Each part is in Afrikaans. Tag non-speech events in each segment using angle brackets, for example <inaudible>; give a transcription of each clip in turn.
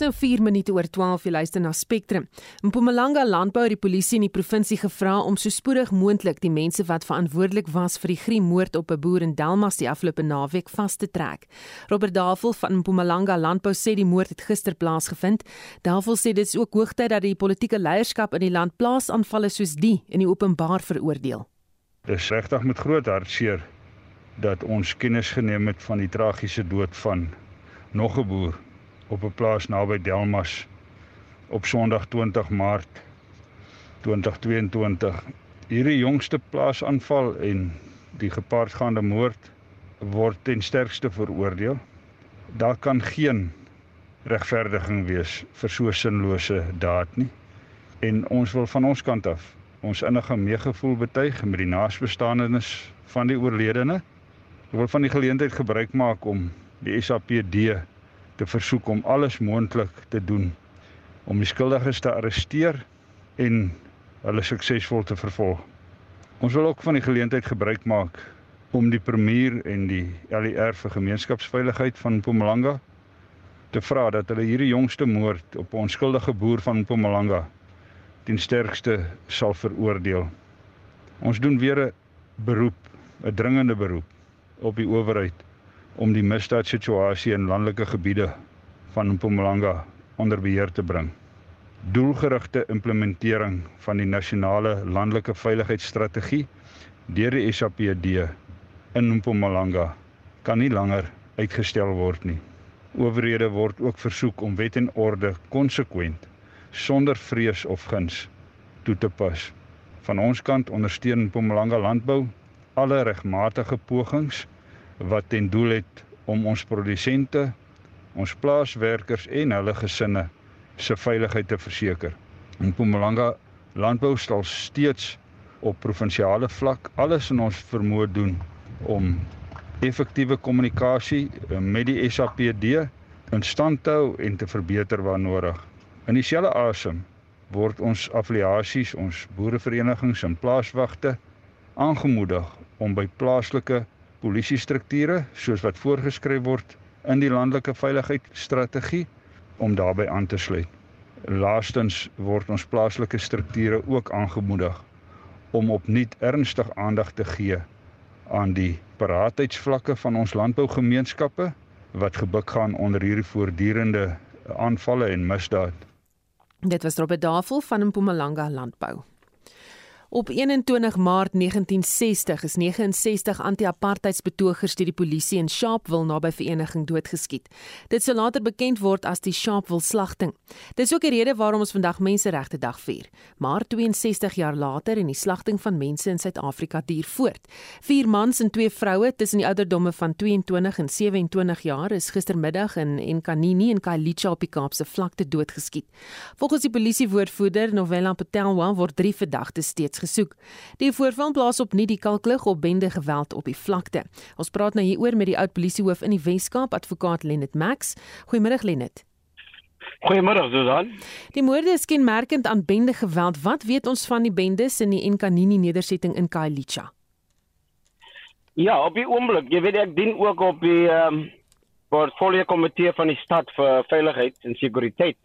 nou 4 minute oor 12 jy luister na Spectrum. In Mpumalanga landbou het die polisie in die provinsie gevra om so spoedig moontlik die mense wat verantwoordelik was vir die griemoord op 'n boer in Delmas die afgelope naweek vas te trek. Robert Davel van Mpumalanga landbou sê die moord het gister plaasgevind. Davel sê dit is ook hoogtyd dat die politieke leierskap in die land plaasaanvalle soos die in die openbaar veroordeel. Dis regtig met groot hartseer dat ons kennis geneem het van die tragiese dood van nog 'n boer op 'n plaas naby Delmas op Sondag 20 Maart 2022. Hierdie jongste plaasaanval en die gepaardgaande moord word ten sterkste veroordeel. Daar kan geen regverdiging wees vir so sinlose daad nie. En ons wil van ons kant af ons innige meegevoel betuig met die naasbestaanenes van die oorledene. Ek wil van die geleentheid gebruik maak om die SAPD te versoek om alles moontlik te doen om die skuldiges te arresteer en hulle suksesvol te vervolg. Ons wil ook van die geleentheid gebruik maak om die premier en die LER vir gemeenskapsveiligheid van Mpumalanga te vra dat hulle hierdie jongste moord op 'n onskuldige boer van Mpumalanga ten sterkste sal veroordeel. Ons doen weer 'n beroep, 'n dringende beroep op die owerheid om die misdaadsituasie in landelike gebiede van Mpumalanga onder beheer te bring. Doelgerigte implementering van die nasionale landelike veiligheidsstrategie deur die SAPD in Mpumalanga kan nie langer uitgestel word nie. Owerhede word ook versoek om wet en orde konsekwent sonder vrees of guns toe te pas. Van ons kant ondersteun Mpumalanga landbou alle regmatige pogings wat ten doel het om ons produsente, ons plaaswerkers en hulle gesinne se veiligheid te verseker. In Mpumalanga landbou stel steeds op provinsiale vlak alles in ons vermoë doen om effektiewe kommunikasie eh, met die SAPD in stand te hou en te verbeter waar nodig. In dieselfde asem word ons affiliasies, ons boereverenigings en plaaswagte aangemoedig om by plaaslike polisiestrukture soos wat voorgeskryf word in die landelike veiligheidsstrategie om daarbey aan te sluit. Laastens word ons plaaslike strukture ook aangemoedig om opnuut ernstig aandag te gee aan die paratheidsvlakke van ons landbougemeenskappe wat gebuk gaan onder hierdie voortdurende aanvalle en misdaad. Dit was Robert Davel van Mpumalanga Landbou. Op 21 Maart 1960 is 69 anti-apartheidsbetogers deur die polisie in Sharpeville naby Vereniging doodgeskiet. Dit sou later bekend word as die Sharpeville slagting. Dit is ook die rede waarom ons vandag Menseregte Dag vier. Maar 62 jaar later en die slagting van mense in Suid-Afrika duur voort. Vier mans en twee vroue tussen die ouderdomme van 22 en 27 jaar is gistermiddag in Enkanini en Khayelitsha op die Kaapse vlakte doodgeskiet. Volgens die polisiewoordvoerder Novella Patelwa word drie verdagtes steeds gesoek. Die voorval plaas op nie die kalklig op bende geweld op die vlakte. Ons praat nou hieroor met die oud polisiehoof in die Wes-Kaap, advokaat Lennet Max. Goeiemôre Lennet. Goeiemôre Susan. Die moorde is kenmerkend aan bende geweld. Wat weet ons van die bendes in die Enkanini nedersetting in Khayelitsha? Ja, op die oomblik, jy weet ek dien ook op die ehm um, portfolio komitee van die stad vir veiligheid en sekuriteit.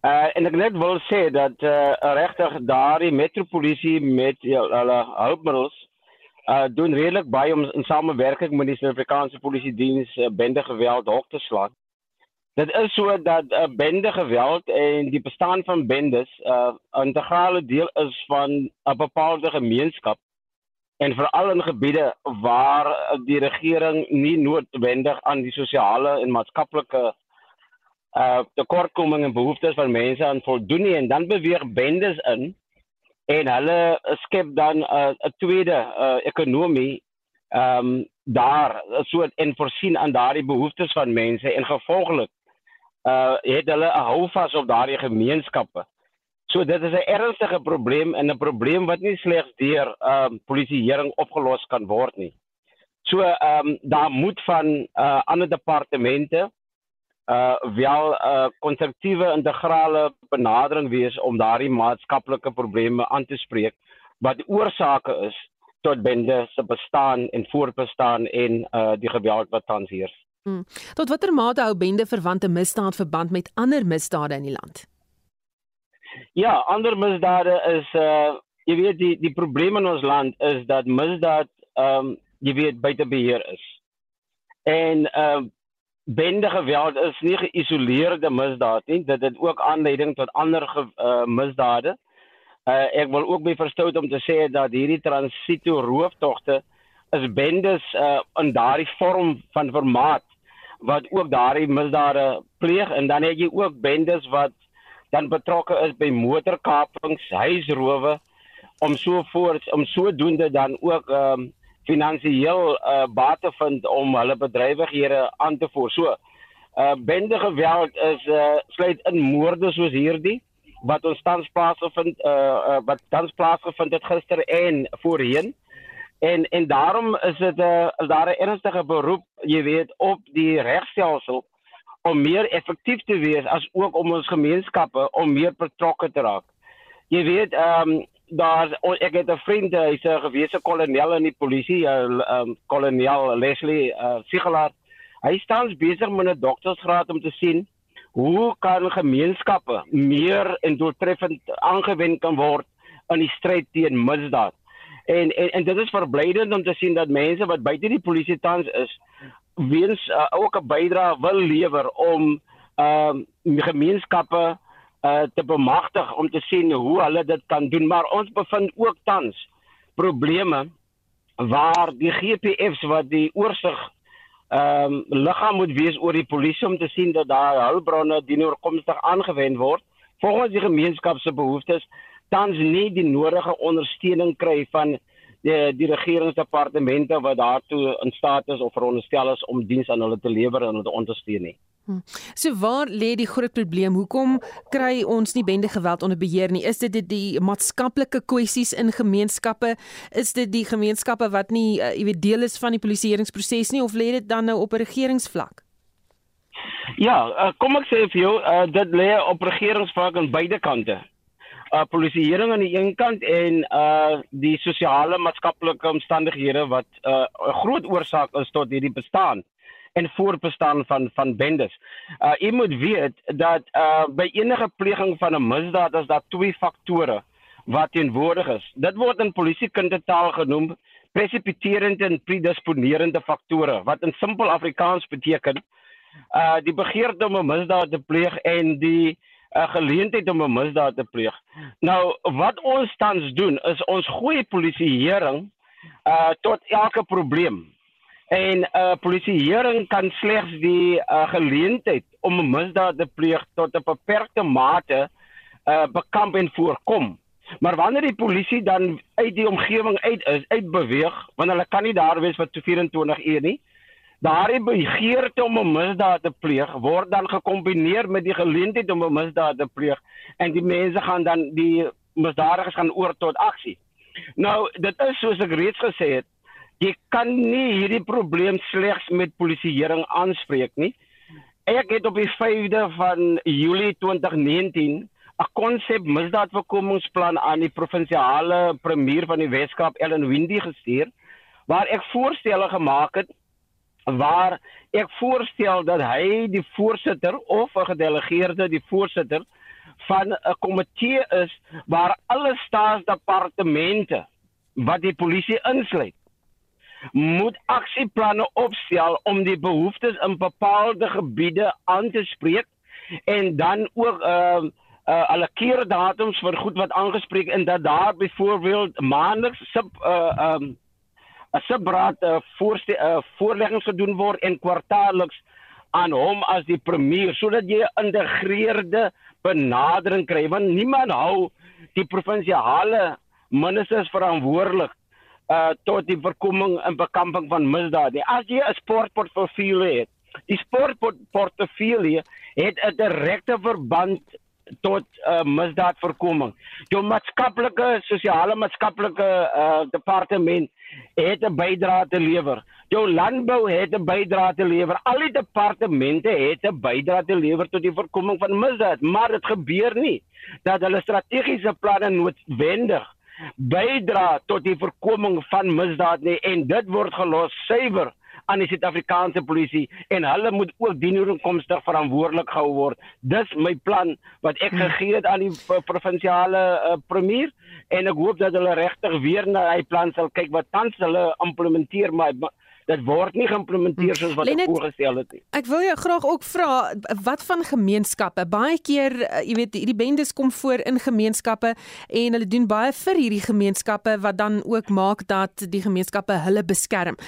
Uh en ek net wil sê dat uh regtig daardie metropolisie met hulle hulpmiddels uh doen redelik baie om in samewerking met die Suid-Afrikaanse Polisie Diens uh, bende geweld hok te slaan. Dit is so dat uh, bende geweld en die bestaan van bendes 'n uh, integrale deel is van 'n bepaalde gemeenskap en veral in gebiede waar die regering nie noodwendig aan die sosiale en maatskaplike uh tekortkominge en behoeftes van mense aan voldoen nie en dan beweeg bendes in en hulle skep dan 'n uh, tweede uh, ekonomie ehm um, daar so en voorsien aan daardie behoeftes van mense en gevolglik uh het hulle 'n houvas op daardie gemeenskappe. So dit is 'n ernstige probleem en 'n probleem wat nie slegs deur ehm um, polisieering opgelos kan word nie. So ehm um, daar moet van uh ander departemente uh wel 'n uh, konstruktiewe integrale benadering wees om daardie maatskaplike probleme aan te spreek wat oorsake is tot bende se bestaan en voortbestaan en uh die geweld wat tans heers. Hmm. Tot watter mate hou bende verwante misdaad verband met ander misdade in die land? Ja, ander misdade is uh jy weet die die probleem in ons land is dat misdaad ehm um, jy weet buite beheer is. En ehm uh, bende geweld is nie geïsoleerde misdaad nie, dit het ook aanleiding tot ander ge, uh, misdade. Uh, ek wil ook by verstout om te sê dat hierdie transito rooftogte is bendes uh, in daardie vorm van formaat wat ook daardie misdade pleeg en dan het jy ook bendes wat dan betrokke is by motorkapings, huisrowe om so voort om sodoende dan ook um, finansiëel uh, baat te vind om hulle bedrywighede aan te voer. So, uh bende geweld is uh sluit in moorde soos hierdie wat ons tans plaasgevind uh, uh wat tans plaasgevind het gister en voorheen. En en daarom is dit 'n uh, daar 'n ernstige beroep, jy weet, op die regstelsel om meer effektief te wees as ook om ons gemeenskappe om meer betrokke te raak. Jy weet, ehm um, daar ek het 'n vriend hy's 'n gewese kolonel in die polisie ehm um, kolonel Leslie uh, Sigelaar hy staan besig met 'n doktorsgraad om te sien hoe kan gemeenskappe meer en doeltreffend aangewend kan word in die stryd teen misdaad. En, en en dit is verblydend om te sien dat mense wat buite die polisie tans is weens uh, ook 'n bydrae wil lewer om ehm uh, gemeenskappe uh te bemagtig om te sien hoe hulle dit kan doen maar ons bevind ook tans probleme waar die GPF's wat die oorsig ehm um, liggaam moet wees oor die polisie om te sien dat daar hulpbronne dienoorkomstig aangewend word volgens die gemeenskap se behoeftes tans nie die nodige ondersteuning kry van die die regeringsdepartemente wat daartoe in staat is of veronderstel is om diens aan hulle te lewer en hulle te ondersteun nie. So waar lê die groot probleem? Hoekom kry ons nie bende geweld onder beheer nie? Is dit die, die maatskaplike kwessies in gemeenskappe? Is dit die gemeenskappe wat nie uh, jy weet deel is van die polisieeringsproses nie of lê dit dan nou op 'n regeringsvlak? Ja, uh, kom ek sê vir jou, uh, dit lê op regeringsvlak aan beide kante. Uh polisieering aan die een kant en uh die sosiale maatskaplike omstandighede wat 'n uh, groot oorsaak is tot hierdie bestaan en voortbestaan van van bendes. Uh jy moet weet dat uh by enige pleging van 'n misdaad is daar twee faktore wat teenwoordig is. Dit word in polisiekindetaal genoem precipiterende en predisponerende faktore wat in simpel Afrikaans beteken uh die begeerte om 'n misdaad te pleeg en die uh, geleentheid om 'n misdaad te pleeg. Nou wat ons tans doen is ons gooi polisieering uh tot elke probleem En 'n uh, polisieering kan slegs die uh, geleentheid om 'n misdaad te pleeg tot 'n beperkte mate uh, bekamp en voorkom. Maar wanneer die polisie dan uit die omgewing uit is, uitbeweeg, want hulle kan nie daar wees vir 24 ure nie. Daardie begeerte om 'n misdaad te pleeg word dan gekombineer met die geleentheid om 'n misdaad te pleeg en die mense gaan dan die misdadigers gaan oor tot aksie. Nou, dit is soos ek reeds gesê het, jy kan nie hierdie probleem slegs met polisieering aanspreek nie. Ek het op die 5de van Julie 2019 'n konsep misdaadvoorkomingsplan aan die provinsiale premier van die Weskaap Ellen Windy gestuur waar ek voorstelle gemaak het waar ek voorstel dat hy die voorsitter of 'n gedelegeerde die voorsitter van 'n komitee is waar alle staatsdepartemente wat die polisie insluit moet aksieplanne opstel om die behoeftes in bepaalde gebiede aan te spreek en dan ook ehm uh, uh, alle keer datums vir goed wat aangespreek en dat daar byvoorbeeld maandeliks sub uh um 'n subraad uh, voorste uh, voorleggings gedoen word en kwartaalliks aan hom as die premier sodat jy 'n geïntegreerde benadering kry want niemand hou die provinsiale ministers verantwoordelik uh tot die voorkoming en bekamping van misdaad. Nie. As jy 'n sportportefeulje het, die sportportefeulje het 'n direkte verband tot uh misdaadvoorkoming. Jou maatskaplike, sosiale maatskaplike uh departement het 'n bydrae te lewer. Jou landbou het 'n bydrae te lewer. Al die departemente het 'n bydrae te lewer tot die voorkoming van misdaad, maar dit gebeur nie dat hulle strategiese planne noodwendig bydra tot die voorkoming van misdaad nie en dit word gelos suiwer aan die Suid-Afrikaanse polisie en hulle moet ook dienooreenkomstig verantwoordelik gehou word. Dis my plan wat ek hmm. gegee het aan die provinsiale uh, premier en ek hoop dat hulle regtig weer na hy plan sal kyk wat tans hulle implementeer maar dit word nie geïmplementeer soos wat Lenet, voorgestel het nie. Ek wil jou graag ook vra wat van gemeenskappe? Baie keer, uh, jy weet, hierdie bendes kom voor in gemeenskappe en hulle doen baie vir hierdie gemeenskappe wat dan ook maak dat die gemeenskappe hulle beskerm.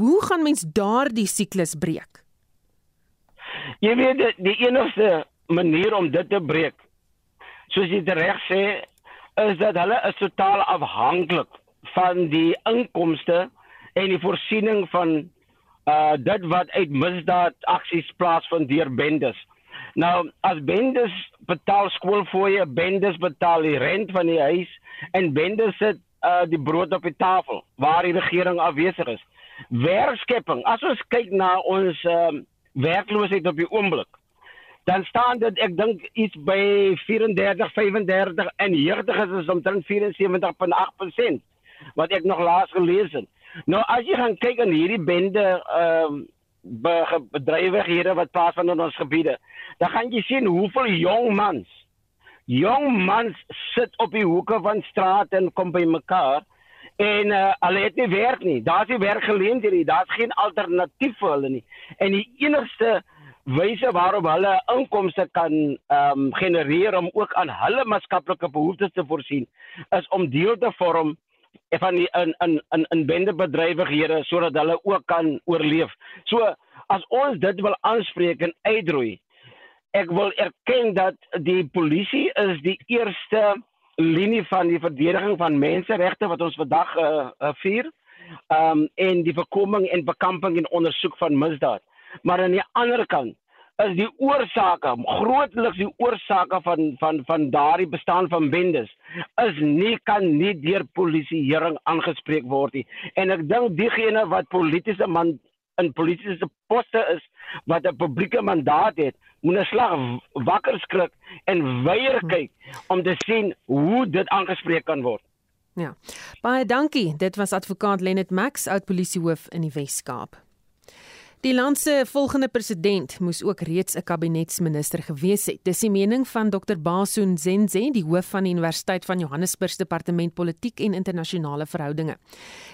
Hoe gaan mens daardie siklus breek? Jy weet die, die enigste manier om dit te breek, soos jy reg sê, is dat hulle is totaal afhanklik van die inkomste en die voorsiening van uh dit wat uit misdaad aksies plaasvind deur bendes. Nou as bendes betaal skoolfooie, bendes betaal die rent van die huis en bendes sit uh die brood op die tafel waar die regering afwesig is. Werkskepping. As ons kyk na ons uh werkloosheid op die oomblik, dan staan dit ek dink iets by 34, 35 en jeugdig is dit omtrent 74.8% wat ek nog laas gelees het. Nou as jy gaan kyk aan hierdie bende ehm uh, bedrywighede wat plaasvind in ons gebiede, dan gaan jy sien hoeveel jong mans jong mans sit op die hoeke van strate en kom by mekaar en uh, hulle het nie werk nie. Daar's nie werkgeleenthede nie. Daar's geen alternatief vir hulle nie. En die enigste wyse waarop hulle inkomste kan ehm um, genereer om ook aan hulle maatskaplike behoeftes te voorsien is om deel te vorm van die in in in in bendebedrywighede sodat hulle ook kan oorleef. So as ons dit wil aanspreek en uitroei, ek wil erken dat die polisie is die eerste linie van die verdediging van menseregte wat ons vandag uh, uh, vier. Ehm um, en die voorkoming en bekamping en ondersoek van misdaad. Maar aan die ander kant is die oorsake grootliks die oorsake van van van daardie bestaan van bendes is nie kan nie deur polisieering aangespreek word nie. En ek dink diegene wat politieke man in politieke poste is wat 'n publieke mandaat het moet 'n slag wakker skrik en weier kyk om te sien hoe dit aangespreek kan word. Ja. Baie dankie. Dit was advokaat Lennet Max oud polisiehoof in die Wes-Kaap Die land se volgende president moes ook reeds 'n kabinetsminister gewees het. Dis die mening van Dr Basu Nzenze, die hoof van die Universiteit van Johannesburg se Departement Politiek en Internasionale Verhoudinge.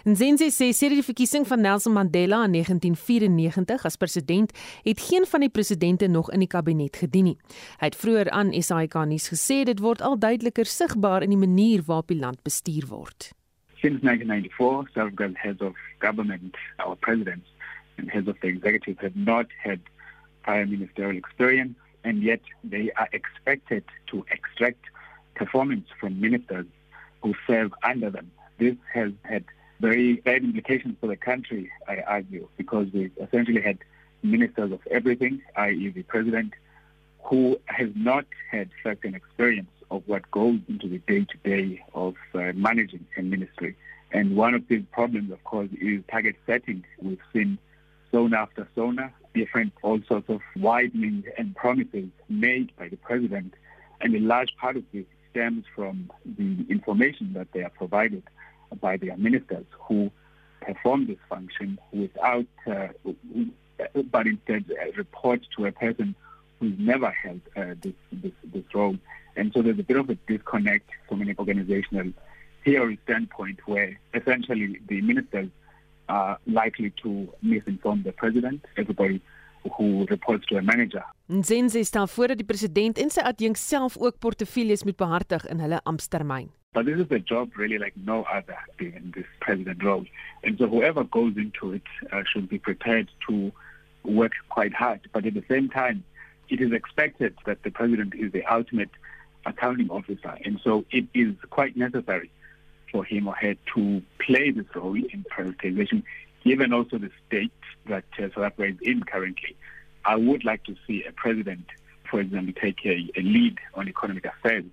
Nzenze sê sedert die verkiesing van Nelson Mandela in 1994 as president, het geen van die presidente nog in die kabinet gedien nie. Hy het vroeër aan SAK nuus gesê dit word al duideliker sigbaar in die manier waarop die land bestuur word. Since 1994, several heads of government, our presidents and heads of the executive have not had prior ministerial experience, and yet they are expected to extract performance from ministers who serve under them. This has had very bad implications for the country, I argue, because we've essentially had ministers of everything, i.e., the president, who has not had an experience of what goes into the day to day of uh, managing a ministry. And one of the problems, of course, is target setting. We've seen zone after zone, different all sorts of widening and promises made by the president. And a large part of this stems from the information that they are provided by their ministers who perform this function without, uh, but instead report to a person who's never held uh, this, this, this role. And so there's a bit of a disconnect from an organizational theory standpoint where essentially the ministers are likely to misinform the president, everybody who reports to a manager. Nzenze stel voor dat die president en sy adjunk self ook portefeuilles moet behartig in hulle amptetermyn. But this is a job really like no other in this president role. And so whoever goes into it uh, should be prepared to work quite hard. But at the same time, it is expected that the president is the ultimate accounting officer. And so it is quite necessary for him or her to play this role in prioritization, given also the state that uh, South Africa is in currently. I would like to see a president, for example, take a, a lead on economic affairs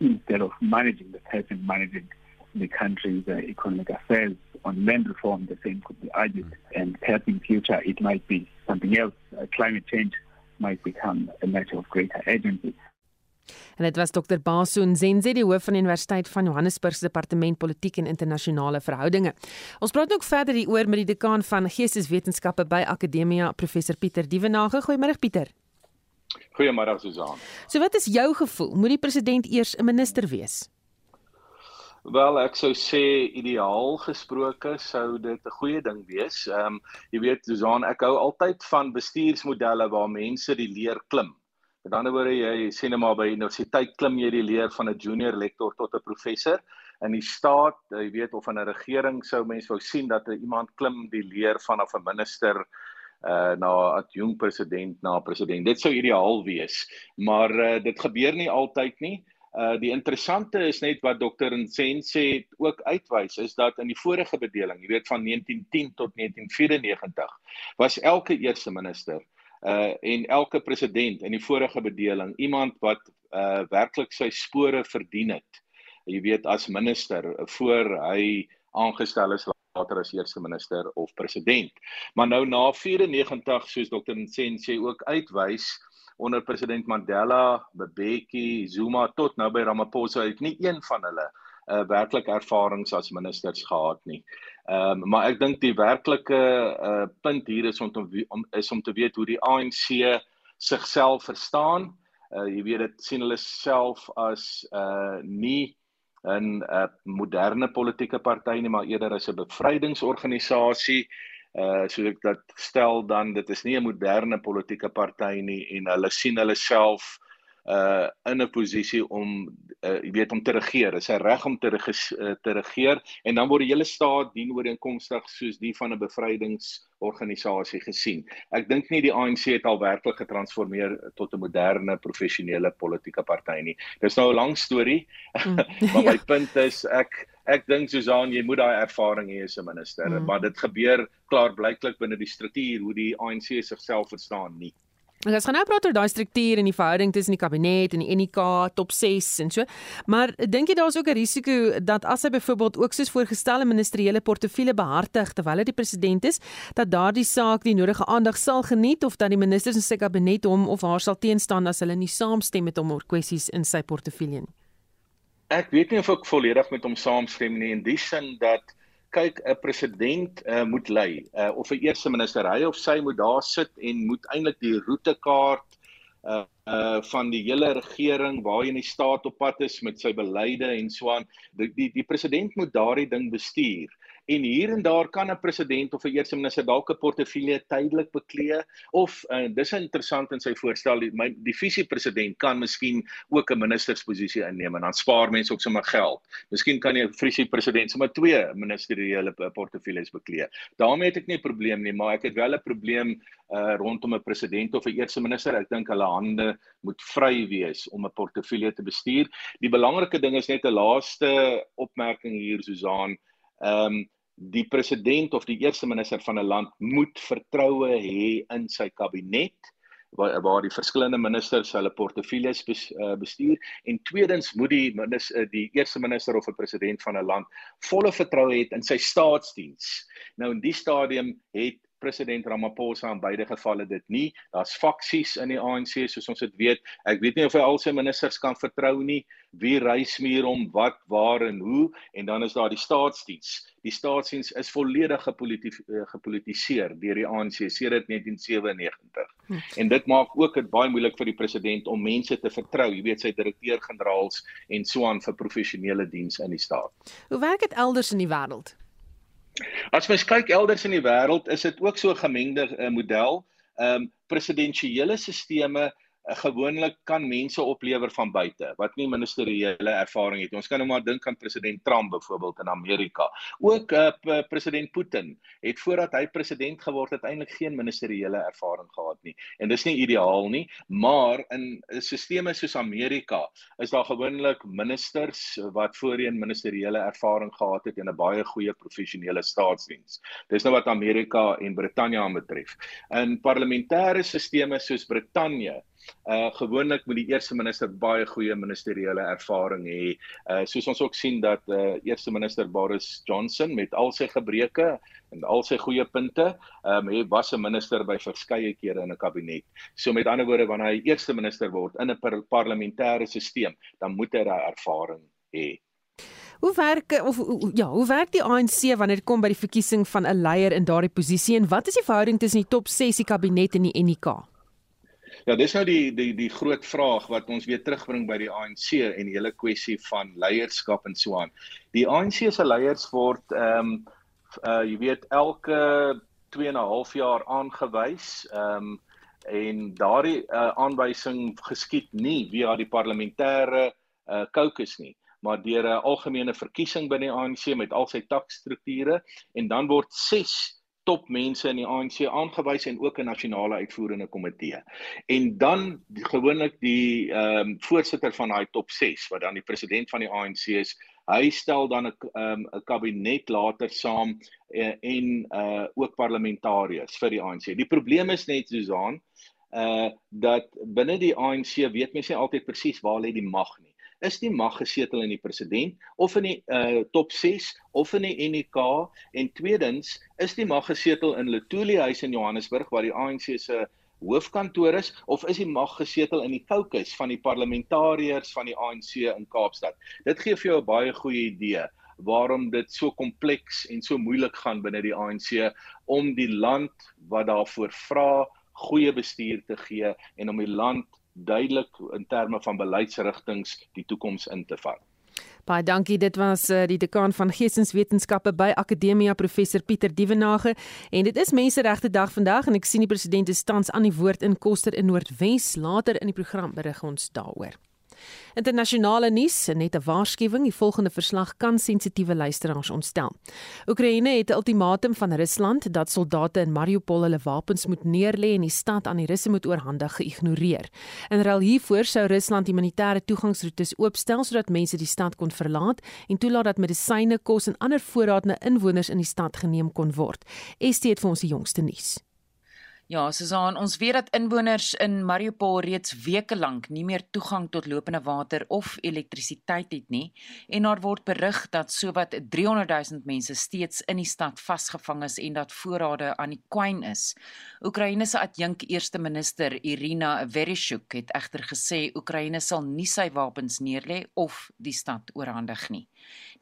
instead of managing the person managing the country's uh, economic affairs. On land reform, the same could be argued. Mm-hmm. And perhaps in future, it might be something else. Uh, climate change might become a matter of greater urgency. En dit was Dr. Baso Nzenze, die hoof van die Universiteit van Johannesburg se departement politiek en internasionale verhoudinge. Ons praat ook verder hieroor met die dekaan van Geesteswetenskappe by Akademia, professor Pieter Dievenage. Goeiemôre Pieter. Goeiemôre Susan. So wat is jou gevoel? Moet die president eers 'n minister wees? Wel, ek sou sê ideaal gesproke sou dit 'n goeie ding wees. Ehm um, jy weet Susan, ek hou altyd van bestuursmodelle waar mense die leer klim. Met ander woorde, jy sê net maar by universiteit klim jy die leer van 'n junior lektor tot 'n professor. In die staat, jy weet of in 'n regering sou mense wou sien dat iemand klim die leer vanaf 'n minister uh na 'n adjunk president na president. Dit sou ideaal wees, maar uh, dit gebeur nie altyd nie. Uh die interessante is net wat dokter Nsense ook uitwys is dat in die vorige bedeling, jy weet van 1910 tot 1994, was elke eerste minister en elke president in die vorige bedeling iemand wat uh werklik sy spore verdien het. Jy weet as minister voor hy aangestel is later as eerste minister of president. Maar nou na 94 soos Dr. Nsense ook uitwys onder president Mandela, Mbeki, Zuma tot nou by Ramaphosa het nie een van hulle uh werklik ervarings as ministers gehad nie. Ehm um, maar ek dink die werklike uh punt hier is om te, om is om te weet hoe die ANC sigself verstaan. Uh jy weet dit sien hulle self as uh nie 'n uh, moderne politieke party nie, maar eerder as 'n bevrydingsorganisasie. Uh so ek dat stel dan dit is nie 'n moderne politieke party nie en hulle sien hulle self uh in 'n posisie om uh jy weet om te regeer. Is 'n reg om te uh, te regeer en dan word die hele staat dien ooreenkomstig soos die van 'n bevrydingsorganisasie gesien. Ek dink nie die ANC het al werklik getransformeer tot 'n moderne professionele politieke party nie. Dis nou 'n lang storie. Mm, <laughs> maar my ja. punt is ek ek dink Susan jy moet daai ervaring hê as 'n minister, mm. maar dit gebeur klaarblyklik binne die struktuur hoe die ANC sigself verstaan nie. Ons gaan nou praat oor daai struktuur en die verhouding tussen die kabinet en die NK top 6 en so. Maar dink jy daar's ook 'n risiko dat as hy byvoorbeeld ook soos voorgestelde ministeriële portefeulje behartig terwyl hy die president is, dat daardie saak die nodige aandag sal geniet of dat die ministers in sy kabinet hom of haar sal teenstaan as hulle nie saamstem met hom oor kwessies in sy portefeulje nie? Ek weet nie of ek volledig met hom saamstem nie in die sin dat kyk 'n president uh, moet lei. Uh, of 'n eerste minister hy of sy moet daar sit en moet eintlik die roetekaart uh uh van die hele regering waarheen die staat op pad is met sy beleide en so aan. Die die, die president moet daardie ding bestuur en hier en daar kan 'n president of 'n eerste minister dalk 'n portefeulje tydelik beklee of uh, dis interessant in sy voorstel die, my die visie president kan miskien ook 'n ministersposisie inneem en dan spaar mense ook sommer geld. Miskien kan die visie president sommer twee ministeriële portefeuilles beklee. daarmee het ek nie 'n probleem nie, maar ek het wel 'n probleem uh, rondom 'n president of 'n eerste minister. Ek dink hulle hande moet vry wees om 'n portefeulje te bestuur. Die belangrike ding is net 'n laaste opmerking hier Susan ehm um, die president of die eerste minister van 'n land moet vertroue hê in sy kabinet waar waar die verskillende ministers hulle portefeuilles eh, bestuur en tweedens moet die minister eh, die eerste minister of 'n president van 'n land volle vertroue hê in sy staatsdiens. Nou in die stadium het president Ramaphosa in beide gevalle dit nie. Daar's faksies in die ANC soos ons dit weet. Ek weet nie of hy al sy ministers kan vertrou nie. Wie reis meer om wat, waar en hoe en dan is daar die staatsdiens. Die staatsdiens is volledig eh, gepolitiseer deur die ANC sedert 1997. Hm. En dit maak ook dit baie moeilik vir die president om mense te vertrou. Jy weet sy direkteur-generaals en so aan vir professionele diens in die staat. Hoe werk dit elders in die wêreld? As mens kyk elders in die wêreld, is dit ook so 'n gemengde uh, model. Ehm um, presidensiële uh, gewoonlik kan mense oplewer van buite wat nie ministeriële ervaring het. Ons kan nou maar dink aan president Trump byvoorbeeld in Amerika. Ook uh, president Putin het voordat hy president geword het eintlik geen ministeriële ervaring gehad nie. En dis nie ideaal nie, maar in 'n stelsel soos Amerika is daar gewoonlik ministers wat voorheen ministeriële ervaring gehad het en 'n baie goeie professionele staatsdiens. Dis nou wat Amerika en Brittanje aanbetref. In parlementêre stelsels soos Brittanje Uh gewoonlik moet die eerste minister baie goeie ministeriële ervaring hê. Uh soos ons ook sien dat uh eerste minister Boris Johnson met al sy gebreke en al sy goeie punte, um hy was 'n minister by verskeie kere in 'n kabinet. So met ander woorde wanneer hy eerste minister word in 'n par parlementêre stelsel, dan moet hy daai ervaring hê. Hoe werk of ja, hoe werk die ANC wanneer dit kom by die verkiesing van 'n leier in daardie posisie en wat is die verhouding tussen die top 6 die kabinet en die NK? Ja, dis nou die die die groot vraag wat ons weer terugbring by die ANC en die hele kwessie van leierskap en so aan. Die ANC se leiers word ehm um, uh jy weet elke 2 en 'n half jaar aangewys. Ehm um, en daardie uh, aanwysing geskied nie via die parlementêre uh caucus nie maar deur 'n algemene verkiesing binne die ANC met al sy takstrukture en dan word 6 top mense in die ANC aangewys en ook 'n nasionale uitvoerende komitee. En dan gewoonlik die ehm um, voorsitter van daai top 6 wat dan die president van die ANC is, hy stel dan 'n ehm um, 'n kabinet later saam uh, en uh ook parlementariërs vir die ANC. Die probleem is net Susan uh dat binne die ANC weet mense nie altyd presies waar lê die mag nie is die mag gesetel in die president of in die uh, top 6 of in die NEK en tweedens is die mag gesetel in Letoile huis in Johannesburg waar die ANC se hoofkantoor is of is die mag gesetel in die caucus van die parlementariërs van die ANC in Kaapstad. Dit gee vir jou 'n baie goeie idee waarom dit so kompleks en so moeilik gaan binne die ANC om die land wat daarvoor vra goeie bestuur te gee en om die land duidelik in terme van beleidsrigtings die toekoms in te vat. Baie dankie. Dit was uh, die dekaan van Geesteswetenskappe by Akademia Professor Pieter Dievenage en dit is Menseregte Dag vandag en ek sien die president is tans aan die woord in Koster in Noordwes. Later in die program berig ons daaroor. Internasionale nuus, net 'n waarskuwing, die volgende verslag kan sensitiewe luisteraars ontstel. Oekraïne het 'n ultimatum van Rusland dat soldate in Mariupol hulle wapens moet neerlê en die stad aan die Russe moet oorhandig geïgnoreer. In ruil hiervoor sou Rusland humanitêre toegangsroetes oopstel sodat mense die stad kon verlaat en toelaat dat medisyne, kos en ander voorraad na inwoners in die stad geneem kon word. Estie het vir ons die jongste nuus. Ja, Susan, ons weet dat inwoners in Mariupol reeds weke lank nie meer toegang tot lopende water of elektrisiteit het nie en daar word berig dat sowat 300 000 mense steeds in die stad vasgevang is en dat voorrade aan die kwyn is. Oekraïne se adjunk eerste minister Irina Vereshchuk het egter gesê Oekraïne sal nie sy wapens neerlê of die stad oorhandig nie.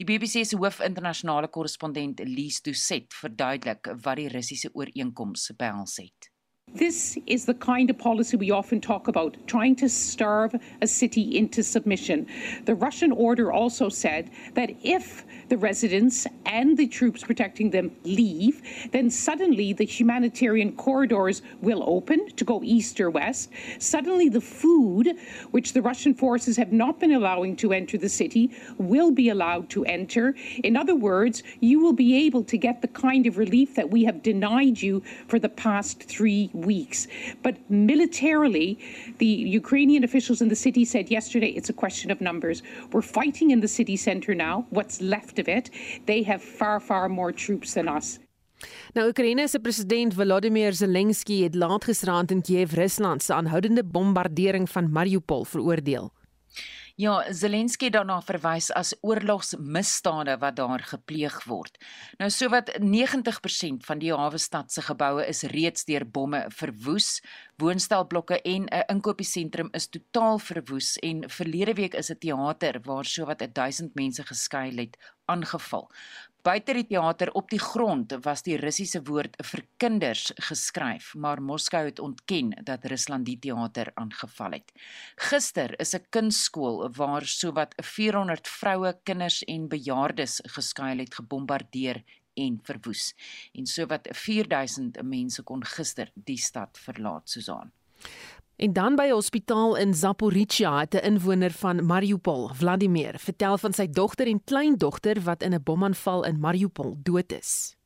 Die BBC se hoof-internasionale korrespondent Lise Doucet verduidelik wat die Russiese ooreenkoms behels het. This is the kind of policy we often talk about, trying to starve a city into submission. The Russian order also said that if the residents and the troops protecting them leave, then suddenly the humanitarian corridors will open to go east or west. Suddenly the food, which the Russian forces have not been allowing to enter the city, will be allowed to enter. In other words, you will be able to get the kind of relief that we have denied you for the past three weeks. But militarily, the Ukrainian officials in the city said yesterday it's a question of numbers. We're fighting in the city center now, what's left of it. They have far, far more troops than us. Nou Oekraïne se president Volodymyr Zelensky het laat gisteraand in Kiev, Rusland se aanhoudende bombardering van Mariupol veroordeel. Ja, Zelensky het daarna verwys as oorlogsmisdade wat daar gepleeg word. Nou sowat 90% van die hawe stad se geboue is reeds deur bomme verwoes. Woonstelblokke en 'n inkopiesentrum is totaal verwoes en verlede week is 'n teater waar sowat 1000 mense geskuil het aangeval. Buite die teater op die grond was die Russiese woord vir kinders geskryf, maar Moskou het ontken dat Rusland die teater aangeval het. Gister is 'n kunstskool waar sowat 400 vroue, kinders en bejaardes geskuil het gebombardeer en verwoes. En sowat 4000 mense kon gister die stad verlaat, Susan. En dan by 'n hospitaal in Zaporizhia het 'n inwoner van Mariupol, Vladimir, vertel van sy dogter en kleindogter wat in 'n bomaanval in Mariupol dood is.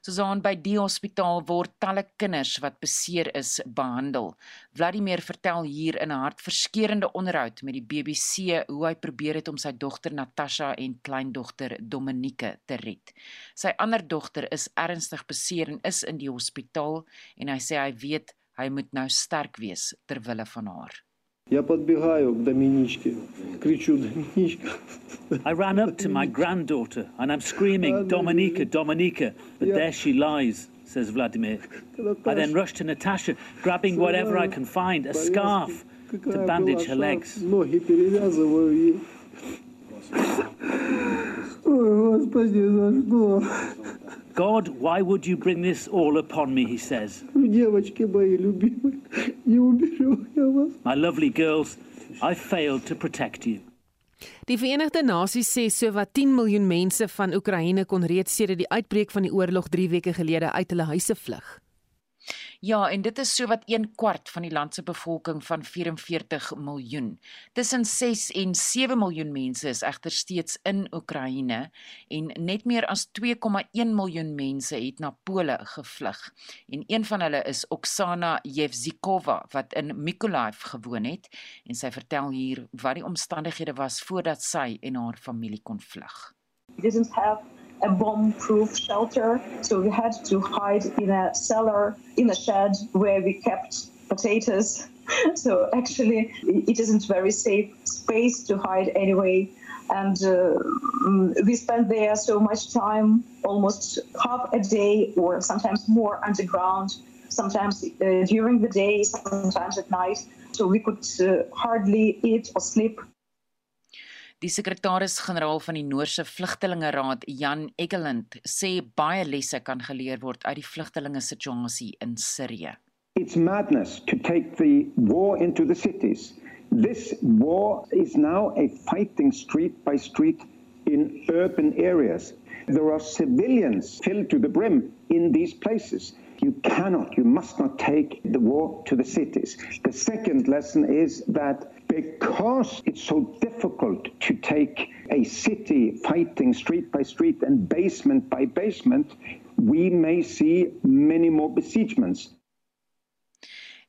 Soos by die hospitaal word talle kinders wat beseer is behandel. Vladimir vertel hier in 'n hartverskeurende onderhoud met die BBC hoe hy probeer het om sy dogter Natasha en kleindogter Dominique te red. Sy ander dogter is ernstig beseer en is in die hospitaal en hy sê hy weet Hy moet nou sterk wees ter wille van haar. Я подбегаю к Доминичке, кричу Доминичка. I ran up to my granddaughter and I'm screaming, Dominica, Dominica, but there she lies, says Vladimir. I then rush to Natasha, grabbing whatever I can find, a scarf, to bandage her legs. Ноги перевязываю ей. Ой, Господи, за что? God, why would you bring this all upon me, he says. My lovely girls, I failed to protect you. Die Verenigde Nasies sê sowat 10 miljoen mense van Oekraïne kon reeds sedert die uitbreek van die oorlog 3 weke gelede uit hulle huise vlug. Ja, en dit is sowat 1 kwart van die land se bevolking van 44 miljoen. Tussen 6 en 7 miljoen mense is egter steeds in Oekraïne en net meer as 2,1 miljoen mense het na Pole gevlug. En een van hulle is Oksana Yevzikova wat in Mykolaiv gewoon het en sy vertel hier wat die omstandighede was voordat sy en haar familie kon vlug. didn't have a bomb-proof shelter, so we had to hide in a cellar, in a shed where we kept potatoes. <laughs> So actually, it isn't very safe space to hide anyway. And uh, mm, we spent there so much time, almost half a day or sometimes more underground, sometimes uh, during the day, sometimes at night. So we could uh, hardly eat or sleep Die sekretaris-generaal van die Noorse Vlugtelingeraad, Jan Egeland, sê baie lesse kan geleer word uit die vlugtelinge situasie in Sirië. It's madness to take the war into the cities. This war is now a fighting street by street in urban areas. There are civilians filled to the brim in these places. You cannot, you must not take the war to the cities. The second lesson is that because it's so difficult to take a city fighting street by street and basement by basement, we may see many more besiegements.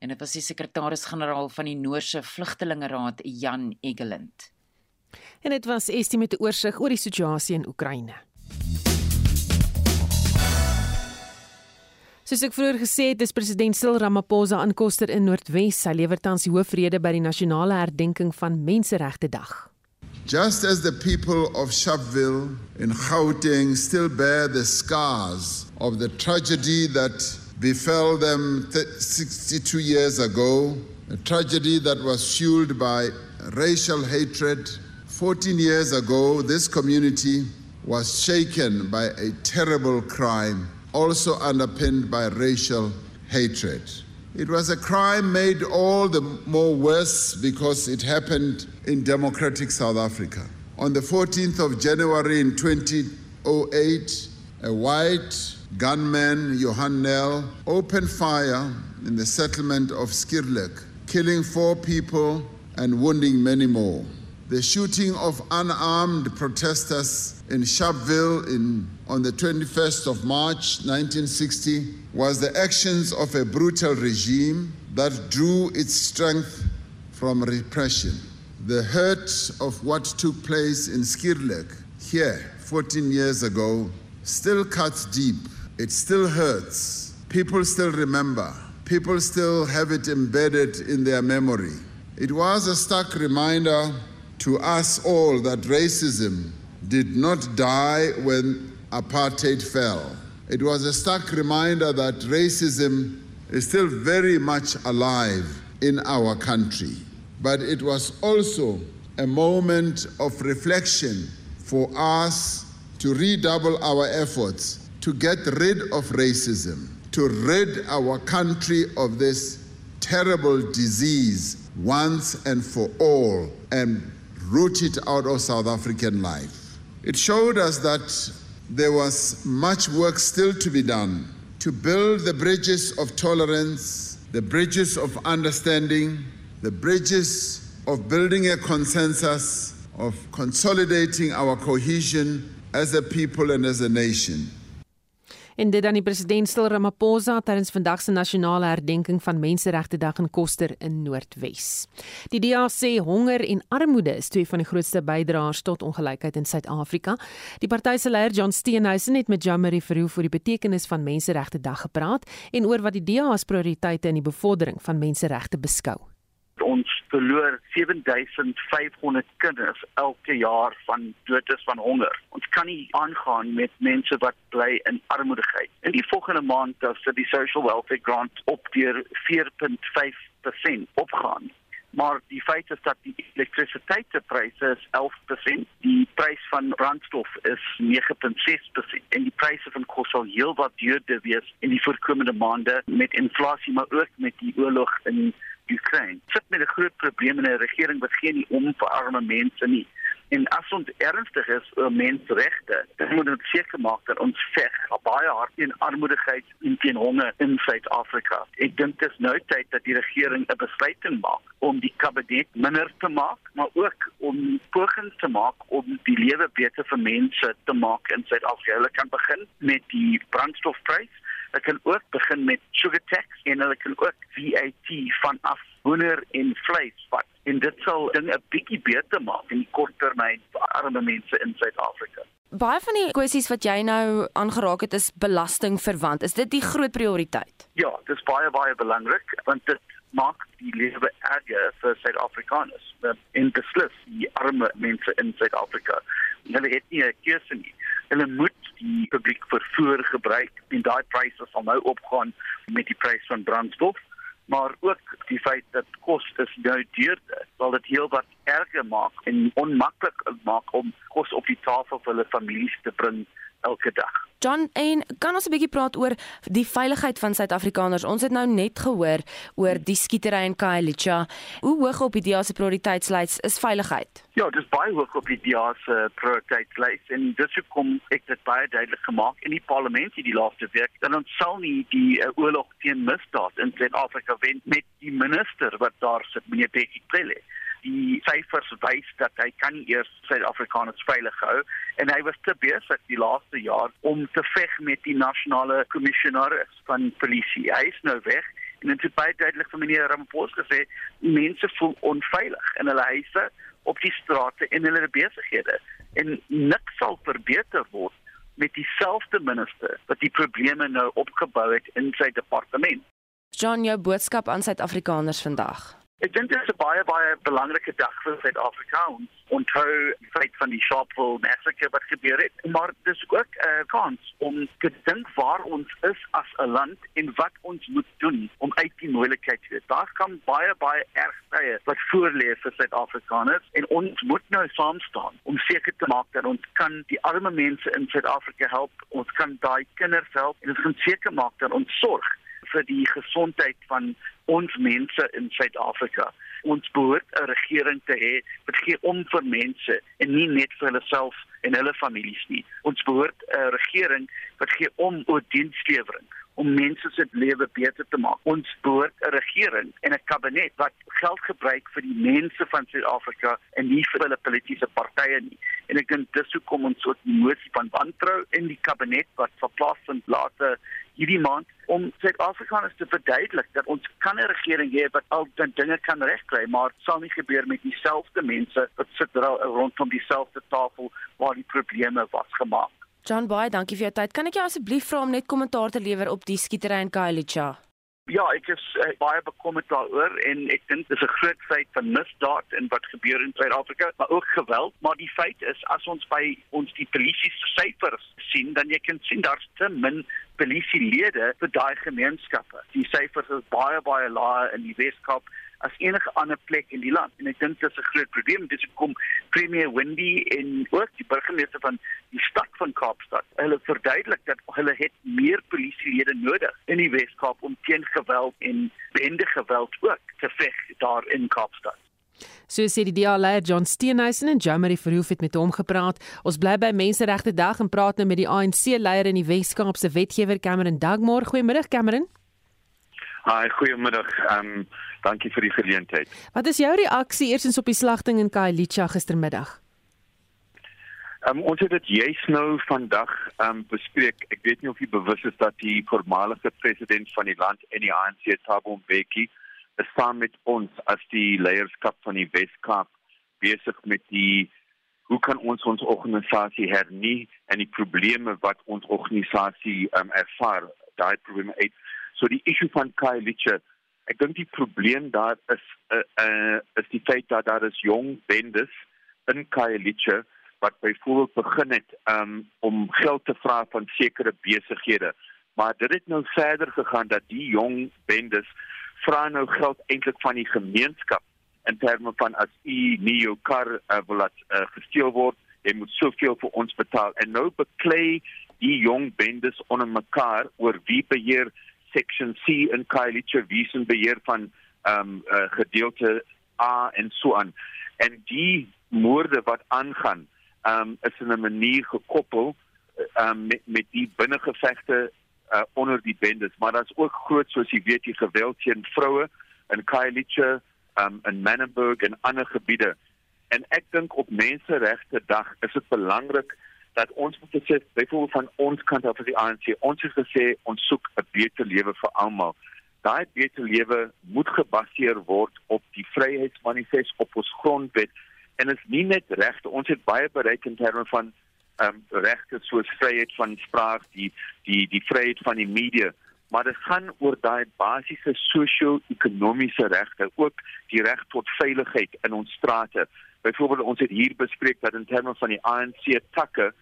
En dit was die sekretaris-generaal van die Noorse Vlugtelingeraad, Jan Egeland. En dit was Estie met 'n oorsig oor die situasie in Oekraïne. Soos ek vroeër gesê het, is president Cyril Ramaphosa aan Koster in Noordwes. Hy lewer tans die hoofrede by die nasionale herdenking van Menseregte Dag. Just as the people of Sharpeville in Gauteng still bear the scars of the tragedy that befell them 62 years ago, a tragedy that was fueled by racial hatred, 14 years ago, this community was shaken by a terrible crime also underpinned by racial hatred. It was a crime made all the more worse because it happened in democratic South Africa. On the 14th of January in 2008, a white gunman, Johan Nell, opened fire in the settlement of Skirlek, killing four people and wounding many more. The shooting of unarmed protesters in Sharpeville in, on the 21st of March 1960 was the actions of a brutal regime that drew its strength from repression. The hurt of what took place in Skirlek here 14 years ago still cuts deep. It still hurts. People still remember. People still have it embedded in their memory. It was a stark reminder to us all that racism did not die when apartheid fell. It was a stark reminder that racism is still very much alive in our country. But it was also a moment of reflection for us to redouble our efforts to get rid of racism, to rid our country of this terrible disease once and for all, and root it out of South African life. It showed us that there was much work still to be done to build the bridges of tolerance, the bridges of understanding, the bridges of building a consensus, of consolidating our cohesion as a people and as a nation. En dit dan die president Cyril Ramaphosa tydens vandag se nasionale herdenking van Menseregte Dag in Koster in Noordwes. Die DA sê honger en armoede is twee van die grootste bydraers tot ongelykheid in Suid-Afrika. Die party se leier John Steenhuisen het met Jamari Verhoef oor die betekenis van Menseregte Dag gepraat en oor wat die DA as prioriteite in die bevordering van menseregte beskou ons verloor 7500 kinders elke jaar van dood is van honger. Ons kan nie aangaan met mense wat bly in armoedigheid. In die volgende maand as die social welfare grant op deur 4.5% opgaan. Maar die feit is dat die elektrisiteitspryse is 11%, die prys van brandstof is 9.6% en die pryse van kos sal heelwat duurder wees in die voorkomende maande met inflasie maar ook met die oorlog in Ukraine. Sit met 'n groot probleem in 'n regering wat geen nie om vir arme mense nie. En as ons ernstig is oor menseregte, dan moet ons seker maak dat ons veg baie hard teen armoedigheid en teen honger in Suid-Afrika. Ek dink dit is nou tyd dat die regering 'n besluit maak om die kabinet minder te maak, maar ook om pogings te maak om die lewe beter vir mense te maak in Suid-Afrika. Hulle kan begin met die brandstofprys Hulle kan ook begin met sugar tax en hulle kan ook VAT vanaf hoender en vleis vat. En dit sal dinge 'n bietjie beter maak in die kort termyn vir arme mense in Suid-Afrika. Baie van die kwessies wat jy nou aangeraak het is belasting verwant. Is dit die groot prioriteit? Ja, dit is baie baie belangrik want dit maak die lewe erger vir Suid-Afrikaners. En beslis die arme mense in Suid-Afrika. Hulle het nie 'n keuse nie. Hulle moet die publiek vervoer gebruik en daai pryse sal nou opgaan met die prys van brandstof. Maar ook die feit dat kos is nou duurder sal dit heelwat erger maak en onmaklik maak om kos op die tafel vir hulle families te bring elke dag. John, en kan ons 'n bietjie praat oor die veiligheid van Suid-Afrikaners? Ons het nou net gehoor oor die skietery in Khayelitsha. Hoe hoog op die DEA se prioriteitslys is veiligheid? Ja, dit is baie hoog op die DEA se prioriteitslys en dit sou kom ek dit baie duidelik gemaak in die parlement hierdie laaste week dat ons sal nie die uh, oorlog teen misdaad in Suid-Afrika wen met die minister wat daar sit, meneer Bekkie Cele die syfers wys dat hy kan nie eers Suid-Afrikaners veilig hou en hy was te besig die laaste jaar om te veg met die nasionale kommissionaris van polisie. Hy is nou weg en dit is baie duidelik vir meneer Ramaphosa gesê mense voel onveilig in hulle huise, op die strate en hulle besighede en niks sal verbeter word met dieselfde minister wat die probleme nou opgebou het in sy departement. John, jou boodskap aan Suid-Afrikaners vandag. Ek dink dit is 'n baie baie belangrike dag vir Suid-Afrika. Ons onthou die feit van die Sharpeville massacre wat gebeur het, maar dis ook 'n uh, kans om te dink waar ons is as 'n land en wat ons moet doen om uit die moeilikheid te uit. Daar kan baie baie erg tye wat voorlê vir Suid-Afrikaners en ons moet nou saam staan om seker te maak dat ons kan die arme mense in Suid-Afrika help. Ons kan daai kinders help en ons kan seker maak dat ons sorg vir die gesondheid van ons mense in Suid-Afrika. Ons behoort 'n regering te hê wat gee om vir mense en nie net vir hulle self en hulle families nie. Ons behoort 'n regering wat gee om oor dienslewering om mense se lewe beter te maak. Ons behoort 'n regering en 'n kabinet wat geld gebruik vir die mense van Suid-Afrika en nie vir hulle politieke partye nie. En ek dink dis hoekom ons so 'n motie van wantrou in die kabinet wat verplaas vind later hierdie maand om Suid-Afrikaners te verduidelik dat ons kan 'n regering hê wat al dan dinge kan regkry, maar dit sal nie gebeur met dieselfde mense wat sit rondom dieselfde tafel waar die probleme was gemaak. John Bey, dankie vir jou tyd. Kan ek jou asseblief vra om net kommentaar te lewer op die skietery in Khayelitsha? Ja, ek is uh, baie bekommerd daaroor en ek dink dis 'n groot feit van misdaad en wat gebeur in Suid-Afrika, maar ook geweld, maar die feit is as ons by ons die polisie syfers sien, dan jy kan sien daar's te min polisielede vir daai gemeenskappe. Die syfers is baie baie laer in die Weskaap as enige ander plek in die land en ek dink dit is 'n groot probleem dis hoekom premier Wendy en ook die burgemeester van die stad van Kaapstad hulle verduidelik dat hulle het meer polisielede nodig in die Weskaap om teen geweld en bende geweld ook te veg daar in Kaapstad So sê die DA-leier John Steenhuisen en Jamari Verhoef het met hom gepraat. Ons bly by Menseregte Dag en praat nou met die ANC-leier in die Wes-Kaap se wetgewer Cameron Dagmore. Goeiemiddag Cameron. Haai, goeiemiddag. Ehm um, dankie vir die geleentheid. Wat is jou reaksie eersins op die slagting in Khayelitsha gistermiddag? Um, ons het dit juis nou vandag um, bespreek. Ek weet nie of jy bewus is dat die voormalige president van die land en die ANC, Thabo Mbeki, saam met ons as die leierskap van die Weskaap besig met die hoe kan ons ons organisasie hernie en die probleme wat ons organisasie um, ervaar, daai probleme uit. So die issue van Kai Litcher, ek dink die probleem daar is uh, uh, is die feit dat daar is jong bendes in Kai Litcher wat byvoorbeeld begin het um, om geld te vra van sekere besighede. Maar dit het nou verder gegaan dat die jong bendes vra nou geld eintlik van die gemeenskap in terme van as u nie jou kar uh, wil laat uh, gesteel word, jy moet soveel vir ons betaal. En nou beklei die jong bendes onder mekaar oor wie beheer section C in Khayelitsha wie se beheer van ehm um, uh, gedeelte A en so aan. En die moorde wat aangaan, ehm um, is in 'n manier gekoppel ehm um, met met die binnengevegte uh, onder die bendes, maar daar's ook groot soos jy weet die geweld teen vroue in Khayelitsha um, in Manenberg en ander gebiede. En ek dink op menseregte dag is dit belangrik dat ons moet sê byvoorbeeld van ons kant af as die ANC, ons het gesê ons soek 'n beter lewe vir almal. Daai beter lewe moet gebaseer word op die vryheidsmanifest op ons grondwet en is nie net regte ons het baie bereik in terme van ehm um, regte soos vryheid van spraak, die die die vryheid van die media, maar dit gaan oor daai basiese sosio-ekonomiese regte, ook die reg tot veiligheid in ons strate. Byvoorbeeld ons het hier bespreek dat in terme van die ANC takke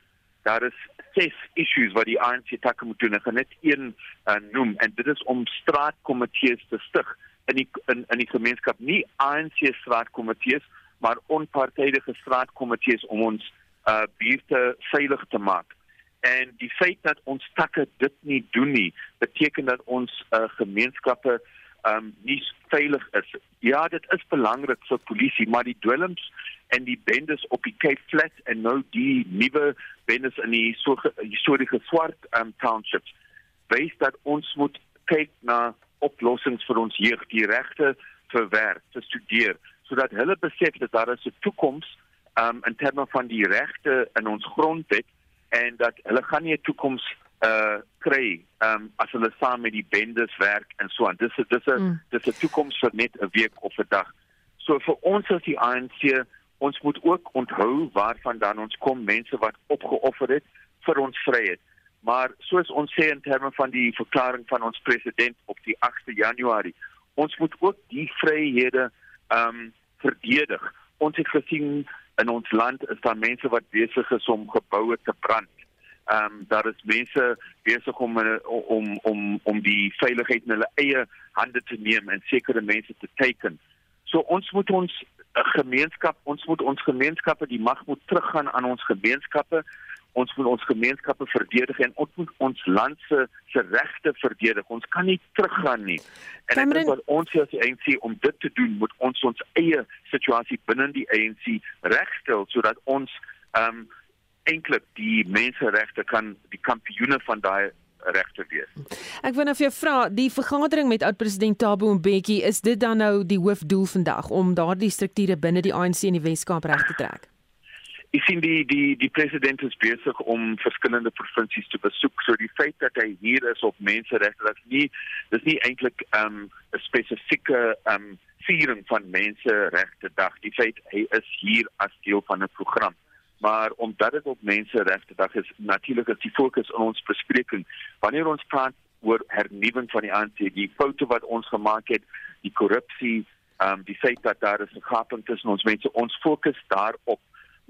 daar is ses issues wat die ANC takke moet doen. Ek gaan net een uh, noem en dit is om straatkomitees te stig in die in in die gemeenskap, nie ANC straatkomitees, maar onpartydige straatkomitees om ons uh buurte veilig te maak. En die feit dat ons takke dit nie doen nie, beteken dat ons uh, gemeenskappe um nie veilig is. Ja, dit is belangrik vir polisie, maar die dwelms en die bendes op die Cape Flats en nou die nuwe bendes in die so historiese swart um townships, wys dat ons moet kyk na oplossings vir ons jeug, die regte vir werk, vir studeer, sodat hulle besef dat daar 'n toekoms um in terme van die regte in ons grondwet en dat hulle gaan nie 'n toekoms uh kry um as hulle saam met die bendes werk en so aan. Dis dis 'n mm. dis 'n toekoms vir net 'n week of 'n dag. So vir ons as die ANC, ons moet ook onthou waarvan dan ons kom, mense wat opgeoffer het vir ons vryheid. Maar soos ons sê in terme van die verklaring van ons president op die 8de Januarie, ons moet ook die vryhede um verdedig. Ons het gesien in ons land is daar mense wat besig is om geboue te brand. Ehm um, daar is mense besig om om om om die veiligheid in hulle eie hande te neem en sekere mense te teiken. So ons moet ons eh, gemeenskap, ons moet ons gemeenskappe die mag moet teruggaan aan ons gemeenskappe ons moet ons gemeenskappe verdedig en ons moet ons land se se regte verdedig. Ons kan nie teruggaan nie. En Cameron, ek dink wat ons as die ANC om dit te doen, moet ons ons eie situasie binne die ANC regstel sodat ons ehm um, eintlik die menseregte kan die kampioene van daai regte wees. Ek wil nou vir jou vra, die vergadering met oud-president Thabo Mbeki, is dit dan nou die hoofdoel vandag om daardie strukture binne die ANC in die Wes-Kaap reg te trek? Ek sien die die die president is besig om verskillende provinsies te besoek. So die feit dat hy hier is op menseregte, dit is nie dis nie eintlik ehm, 'n um, spesifieke ehm um, viering van menseregte dag. Die feit hy is hier as deel van 'n program. Maar omdat dit op menseregte dag is, natuurlik is die fokus in ons bespreking. Wanneer ons praat oor hernuwing van die ANC, die foute wat ons gemaak het, die korrupsie, um, die feit dat daar is 'n gaping tussen ons mense, ons fokus daarop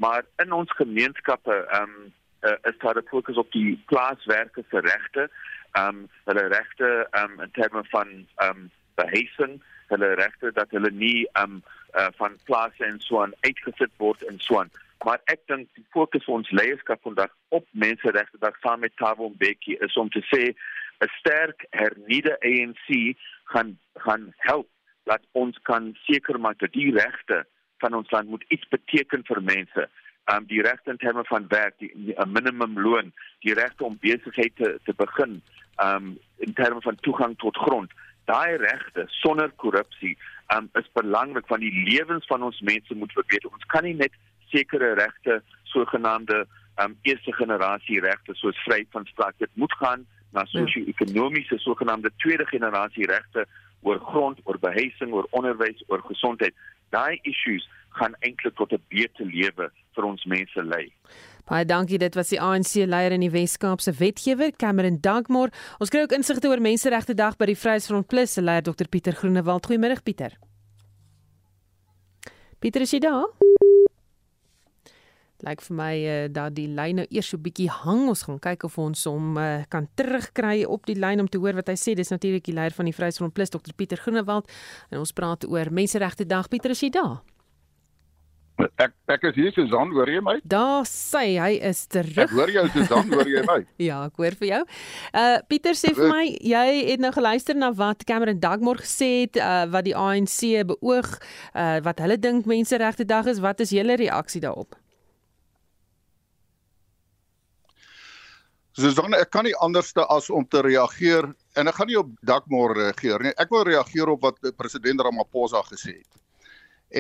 maar in ons gemeenskappe um, uh, is daar 'n fokus op die plaaswerkers se regte um, hulle regte um, in terme van um, behuising hulle regte dat hulle nie um, uh, van plase en so aan uitgesit word en so aan maar ek dink die fokus ons leierskap vandag op menseregte dag saam met Thabo Mbeki is om te sê 'n sterk hernieude ANC gaan gaan help dat ons kan seker maak dat die regte van ons land moet iets beteken vir mense. Um die regte in terme van werk, die 'n minimumloon, die regte om besigheid te te begin, um in terme van toegang tot grond. Daai regte sonder korrupsie um is belangrik want die lewens van ons mense moet verbeter. Ons kan nie net sekere regte sogenaamde um, eerste generasie regte soos vryheid van spraak dit moet gaan na ja. sosio-ekonomiese sogenaamde tweede generasie regte oor grond, oor behuising, oor onderwys, oor gesondheid. Daai issues gaan eintlik tot 'n beter lewe vir ons mense lei. Baie dankie. Dit was die ANC leier in die Wes-Kaapse wetgewer, Cameron Dagmore. Ons kry ook insigte oor Menseregte Dag by die Vryheidsfront Plus se leier Dr Pieter Groenewald. Goeiemôre Pieter. Pieter is jy daar? Lyk vir my uh, dat die lyn nou eers so 'n bietjie hang. Ons gaan kyk of ons hom uh, kan terugkry op die lyn om te hoor wat hy sê. Dis natuurlik die leier van die Vryheidsfront Plus, Dr Pieter Groenewald, en ons praat oor Menseregte Dag. Pieter, is jy daar? Ek ek is hier Susan, hoor jy my? Daar sê hy is terug. Ek hoor jou Susan, hoor jy my? <laughs> ja, ek hoor vir jou. Uh Pieter sê vir my, jy het nou geluister na wat Cameron Dagmore gesê het, uh wat die ANC beoog, uh wat hulle dink menseregte dag is. Wat is julle reaksie daarop? Susan, ek kan nie anderste as om te reageer en ek gaan nie op Dagmore reageer nie. Ek wil reageer op wat president Ramaphosa gesê het.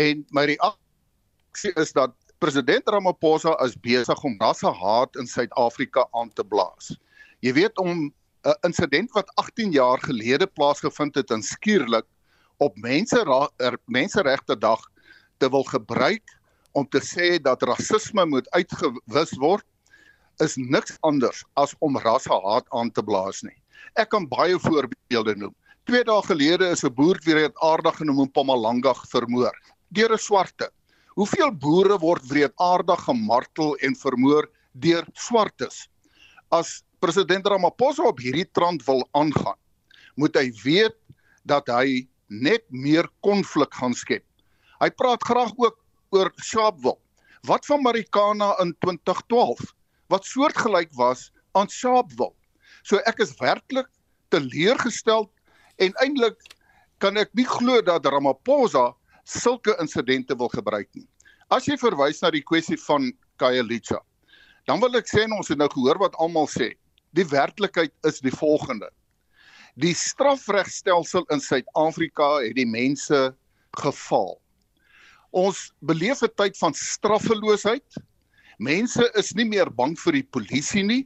En my reaksie is dat president Ramaphosa is besig om rassehaat in Suid-Afrika aan te blaas. Jy weet om 'n insident wat 18 jaar gelede plaasgevind het in skielik op mense er, menseregte dag te wil gebruik om te sê dat rasisme moet uitgewis word is niks anders as om rassehaat aan te blaas nie. Ek kan baie voorbeelde noem. Twee dae gelede is 'n boer weer aardig genoem in Mpumalanga vermoor deur 'n swarte. Hoeveel boere word wreedaardig gemartel en vermoor deur swartes? As president Ramaphosa op hierdie trant wil aangaan, moet hy weet dat hy net meer konflik gaan skep. Hy praat graag ook oor Sharpeville. Wat van Marikana in 2012 wat soortgelyk was aan Sharpeville. So ek is werklik teleurgesteld en eintlik kan ek nie glo dat Ramaphosa sulke insidente wil gebruik nie. As jy verwys na die kwessie van Khayelitsha, dan wil ek sê ons het nou gehoor wat almal sê. Die werklikheid is die volgende. Die strafregstelsel in Suid-Afrika het die mense geval. Ons beleef 'n tyd van straffeloosheid. Mense is nie meer bang vir die polisie nie.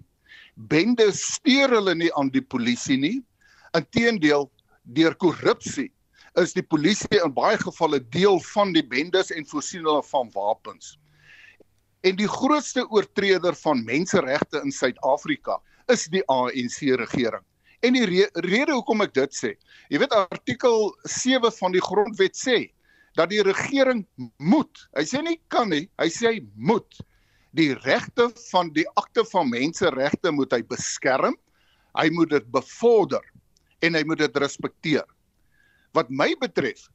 Bende steur hulle nie aan die polisie nie. Inteendeel, deur korrupsie is die polisie in baie gevalle deel van die bendes en voorsien hulle van wapens. En die grootste oortreder van menseregte in Suid-Afrika is die ANC regering. En die re rede hoekom ek dit sê, jy weet artikel 7 van die grondwet sê dat die regering moet, hy sê nie kan nie, hy sê hy moet die regte van die akte van menseregte moet hy beskerm. Hy moet dit bevorder en hy moet dit respekteer wat my betref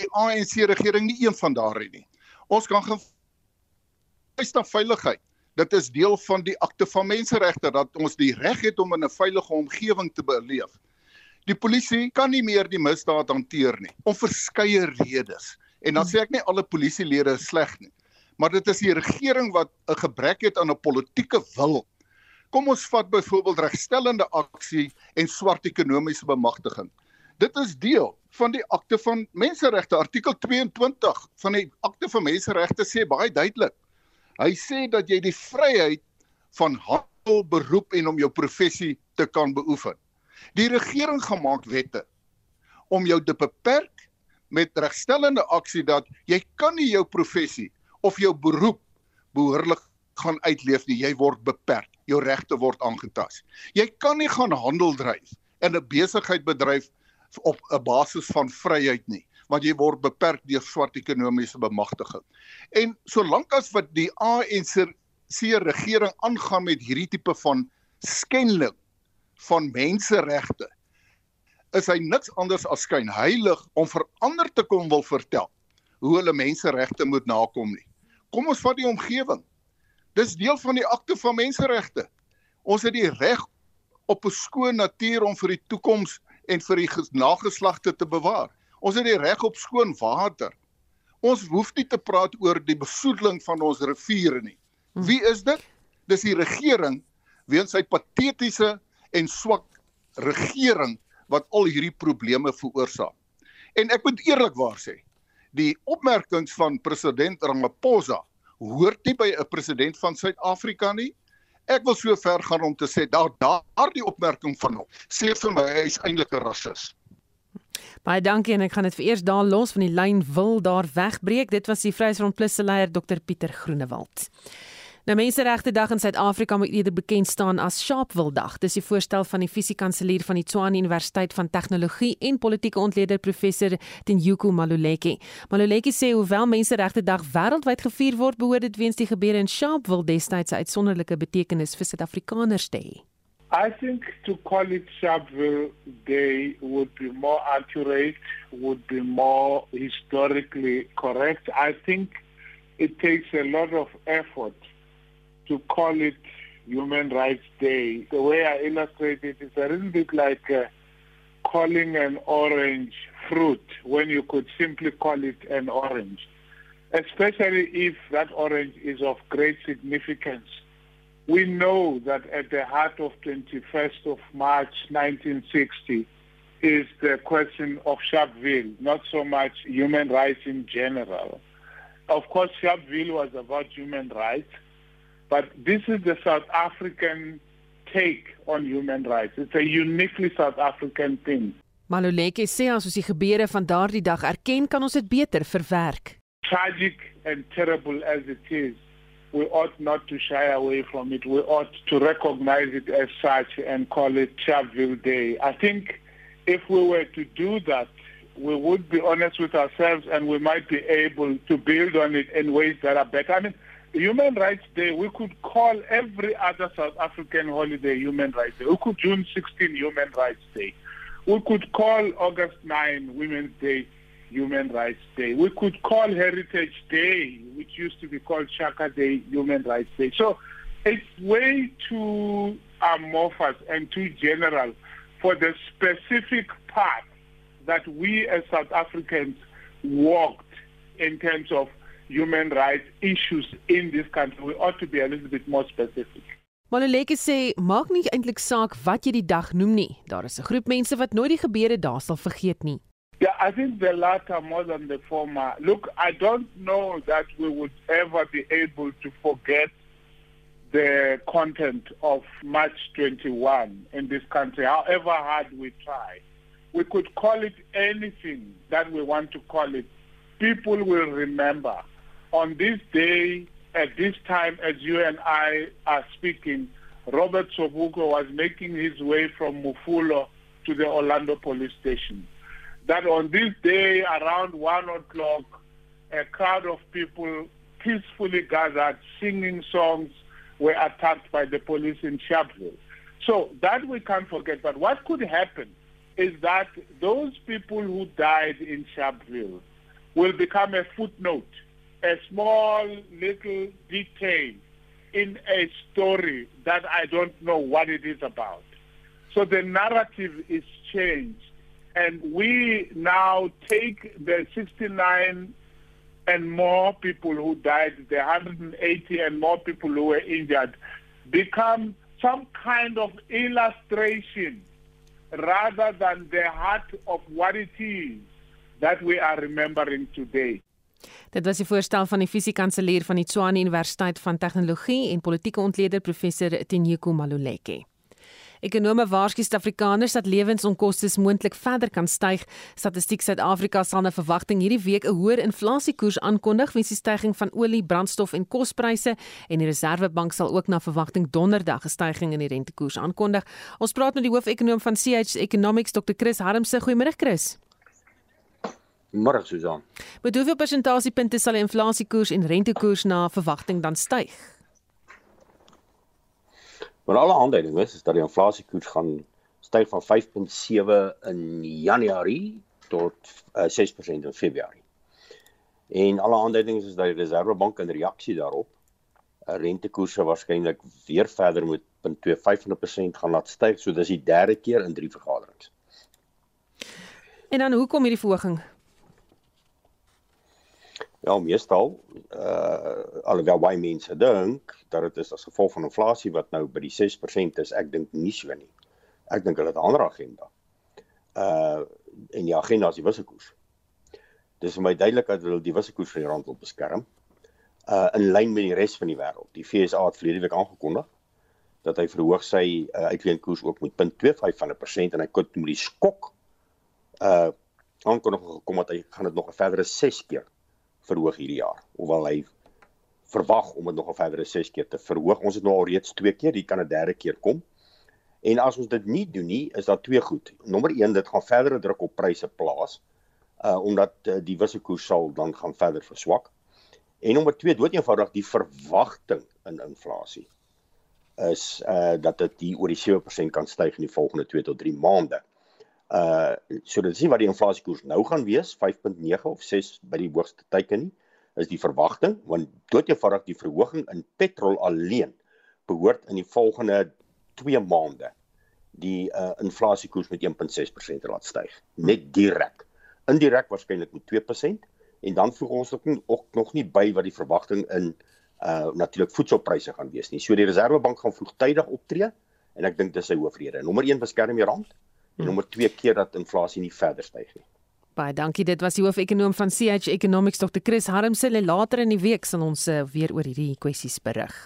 die ANC regering nie een van daardie nie. Ons kan gewys na veiligheid. Dit is deel van die akte van menseregte dat ons die reg het om in 'n veilige omgewing te beleef. Die polisie kan nie meer die misdaad hanteer nie om verskeie redes. En dan sê ek nie alle polisielede is sleg nie, maar dit is die regering wat 'n gebrek het aan 'n politieke wil. Kom ons vat byvoorbeeld regstellende aksie en swart ekonomiese bemagtiging. Dit is deel van die akte van menseregte. Artikel 22 van die akte van menseregte sê baie duidelik. Hy sê dat jy die vryheid van handel, beroep en om jou professie te kan beoefen. Die regering gemaak wette om jou te beperk met regstellende aksie dat jy kan nie jou professie of jou beroep behoorlik gaan uitleef nie. Jy word beperk. Jou regte word aangetast. Jy kan nie gaan handel dryf en 'n besigheid bedryf op 'n basis van vryheid nie want jy word beperk deur swart ekonomiese bemagtiging. En solank as wat die ANC se regering aangaan met hierdie tipe van skending van menseregte is hy niks anders as skynheilig om verander te kom wil vertel hoe hulle menseregte moet nakom nie. Kom ons vat die omgewing. Dis deel van die akte van menseregte. Ons het die reg op 'n skoon natuur om vir die toekoms en vir die nageslagte te bewaar. Ons het die reg op skoon water. Ons hoef nie te praat oor die besoedeling van ons riviere nie. Hm. Wie is dit? Dis die regering weens sy patetiese en swak regering wat al hierdie probleme veroorsaak. En ek moet eerlikwaar sê, die opmerkings van president Ramaphosa hoort nie by 'n president van Suid-Afrika nie. Ek wil so ver gaan om te sê daar daardie opmerking van hom sê vir my hy is eintlik 'n rasis. Baie dankie en ek gaan dit vir eers daar los van die lyn wil daar wegbreek. Dit was die Vryheidsfront Plus se leier Dr Pieter Groenewald. Nou Menseregte Dag in Suid-Afrika moet eerder bekend staan as Sharpeville Dag. Dis die voorstel van die fisiekanselier van die Tshwane Universiteit van Tegnologie en politieke ontleder professor Tinjuku Maluleke. Maluleke sê hoewel Menseregte Dag wêreldwyd gevier word, behoort dit weens die gebeure in Sharpeville destyds 'n uitsonderlike betekenis vir Suid-Afrikaners te hê. I think to call it Sharpeville Day would be more accurate, would be more historically correct. I think it takes a lot of effort to call it Human Rights Day. The way I illustrate it is a little bit like uh, calling an orange fruit when you could simply call it an orange, especially if that orange is of great significance. We know that at the heart of 21st of March 1960 is the question of Sharpeville, not so much human rights in general. Of course, Sharpeville was about human rights, but this is the South African take on human rights. It's a uniquely South African thing. Maluleke sê as ons die gebeure van daardie dag erken, kan ons dit beter verwerk. Tragic and terrible as it is, we ought not to shy away from it. We ought to recognize it as such and call it Sharpeville Day. I think if we were to do that, we would be honest with ourselves and we might be able to build on it in ways that are better. I mean, Human Rights Day, we could call every other South African holiday Human Rights Day. We could June 16 Human Rights Day. We could call August 9 Women's Day Human Rights Day. We could call Heritage Day, which used to be called Shaka Day Human Rights Day. So it's way too amorphous and too general for the specific path that we as South Africans walked in terms of human rights issues in this country. We ought to be a little bit more specific. Maluleke sê maak nie eintlik saak wat jy die dag noem nie. Daar is 'n groep mense wat nooit die gebeure daar sal vergeet nie. Yeah, I think the latter more than the former. Look, I don't know that we would ever be able to forget the content of March 21 in this country, however hard we try. We could call it anything that we want to call it. People will remember on this day, at this time, as you and I are speaking, Robert Sobuko was making his way from Mufulo to the Orlando police station. That on this day, around one o'clock, a crowd of people peacefully gathered, singing songs, were attacked by the police in Sharpeville. So that we can't forget. But what could happen is that those people who died in Sharpeville will become a footnote a small little detail in a story that I don't know what it is about. So the narrative is changed, and we now take the 69 and more people who died, the 180 and more people who were injured, become some kind of illustration rather than the heart of what it is that we are remembering today. Dit was die voorstel van die fisiekanselier van die Tshwane Universiteit van Tegnologie en politieke ontleder professor Tinyuku Maluleke. Ekonome waarsku Suid-Afrikaners dat lewensonkoste moontlik verder kan styg. Statistiek Suid-Afrika sal 'n verwagting hierdie week 'n hoër inflasiekoers aankondig weens die stygings van olie, brandstof en kospryse en die Reserwebank sal ook na verwagting donderdag 'n stygings in die rentekoers aankondig. Ons praat met die hoofekonoom van CH Economics Dr. Chris Harmse. Goeiemôre Chris. Môre Susan. Met hoeveel persentasiepunte sal die inflasiekoers en rentekoers na verwagting dan styg? Maar alle aanduidings is dat die inflasiekoers gaan styg van 5.7 in Januarie tot uh, eh, 6% in Februarie. En alle aanduidings is dat die Reserwebank in reaksie daarop 'n uh, rentekoerse waarskynlik weer verder met 0.25% gaan laat styg, so dis die derde keer in drie vergaderings. En dan hoekom hierdie verhoging? Ja, meestal uh alhoewel baie mense dink dat dit is as gevolg van inflasie wat nou by die 6% is, ek dink nie so nie. Ek dink hulle het 'n ander agenda. Uh en die agenda is die wisselkoers. Dis vir my duidelik dat hulle die wisselkoers van die rand wil beskerm. Uh in lyn met die res van die wêreld. Die FSA het verlede week aangekondig dat hy verhoog sy uh, uitleenkoers ook met 0.25 van 'n persent en hy kon met die skok uh aankondiging gekom dat hy gaan dit nog 'n verdere 6 keer verhoog hierdie jaar. Hoewel hy verwag om dit nog 'n verdere 6 keer te verhoog. Ons het nou al reeds 2 keer, dit kan 'n derde keer kom. En as ons dit nie doen nie, is daar twee goed. Nommer 1, dit gaan verdere druk op pryse plaas uh omdat uh, die wisselkoers sal dan gaan verder verswak. En nommer 2, dood eenvoudig die verwagting in inflasie is uh dat dit hier oor die 7% kan styg in die volgende 2 tot 3 maande. Uh so dit nie wat die inflasiekoers nou gaan wees, 5.9 of 6 by die hoogste teiken nie is die verwagting want dood eenvoudig die verhoging in petrol alleen behoort in die volgende 2 maande die uh, inflasiekoers met 1.6% te laat styg net direk indirek waarskynlik met 2% en dan voeg ons ook, nie, ook nog nie by wat die verwagting in uh natuurlik voedselpryse gaan wees nie. So die reservebank gaan vroegtydig optree en ek dink dis sy hoofrede. Nommer 1 beskerm die rand en nommer 2 keer dat inflasie nie verder styg nie Baie dankie. Dit was die hoofekonoom van CH Economics Dr. Chris Harmse. Later in die week sal ons uh, weer oor hierdie kwessies berig.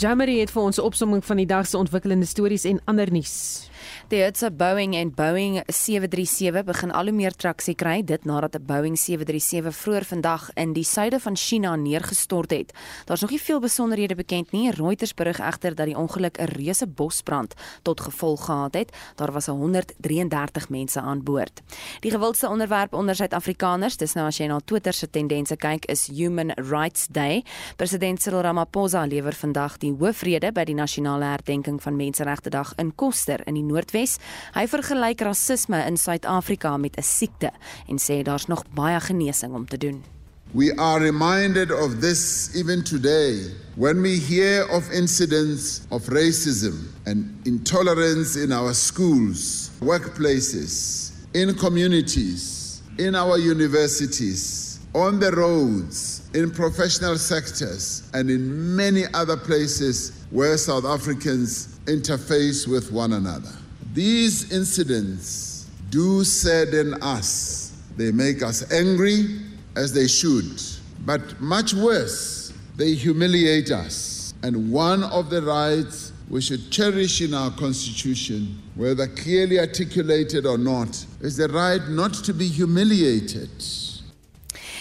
Jamari het vir ons 'n opsomming van die dag se ontwikkelende stories en ander nuus. Die Hitsa Boeing en Boeing 737 begin al hoe meer traksie kry dit nadat 'n Boeing 737 vroeër vandag in die suide van China neergestort het. Daar's nog nie veel besonderhede bekend nie. Reuters berig egter dat die ongeluk 'n reuse bosbrand tot gevolg gehad het. Daar was 133 mense aan boord. Die gewildste onderwerp onder Suid-Afrikaners, dis nou as jy na Twitter se tendense kyk, is Human Rights Day. President Cyril Ramaphosa lewer vandag die hoofrede by die nasionale herdenking van Menseregte Dag in Koster in die Noordwes Noordwes. Hy vergelyk rasisme in Suid-Afrika met 'n siekte en sê daar's nog baie genesing om te doen. We are reminded of this even today when we hear of incidents of racism and intolerance in our schools, workplaces, in communities, in our universities, on the roads, in professional sectors, and in many other places where South Africans interface with one another. These incidents do sadden us. They make us angry, as they should. But much worse, they humiliate us. And one of the rights we should cherish in our Constitution, whether clearly articulated or not, is the right not to be humiliated.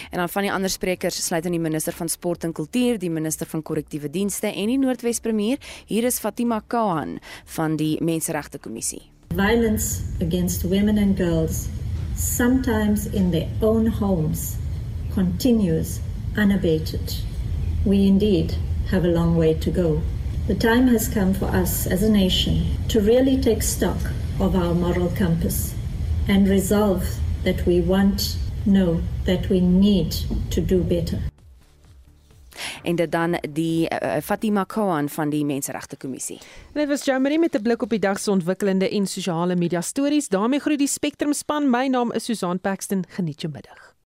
En dan van die ander sprekers sluit in die minister van sport en kultuur, die minister van korrektiewe dienste en die Noordwes premier. Hier is Fatima Khan van die Menseregte Kommissie. Violence against women and girls, sometimes in their own homes, continues unabated. We indeed have a long way to go. The time has come for us as a nation to really take stock of our moral compass and resolve that we want know that we need to do better. En dit dan die uh, Fatima Khan van die Menseregte Kommissie. Dit was Jamie met 'n blik op die dag se ontwikkelende en sosiale media stories. daarmee groet die Spectrum span. My naam is Susan Paxton. Geniet jou middag.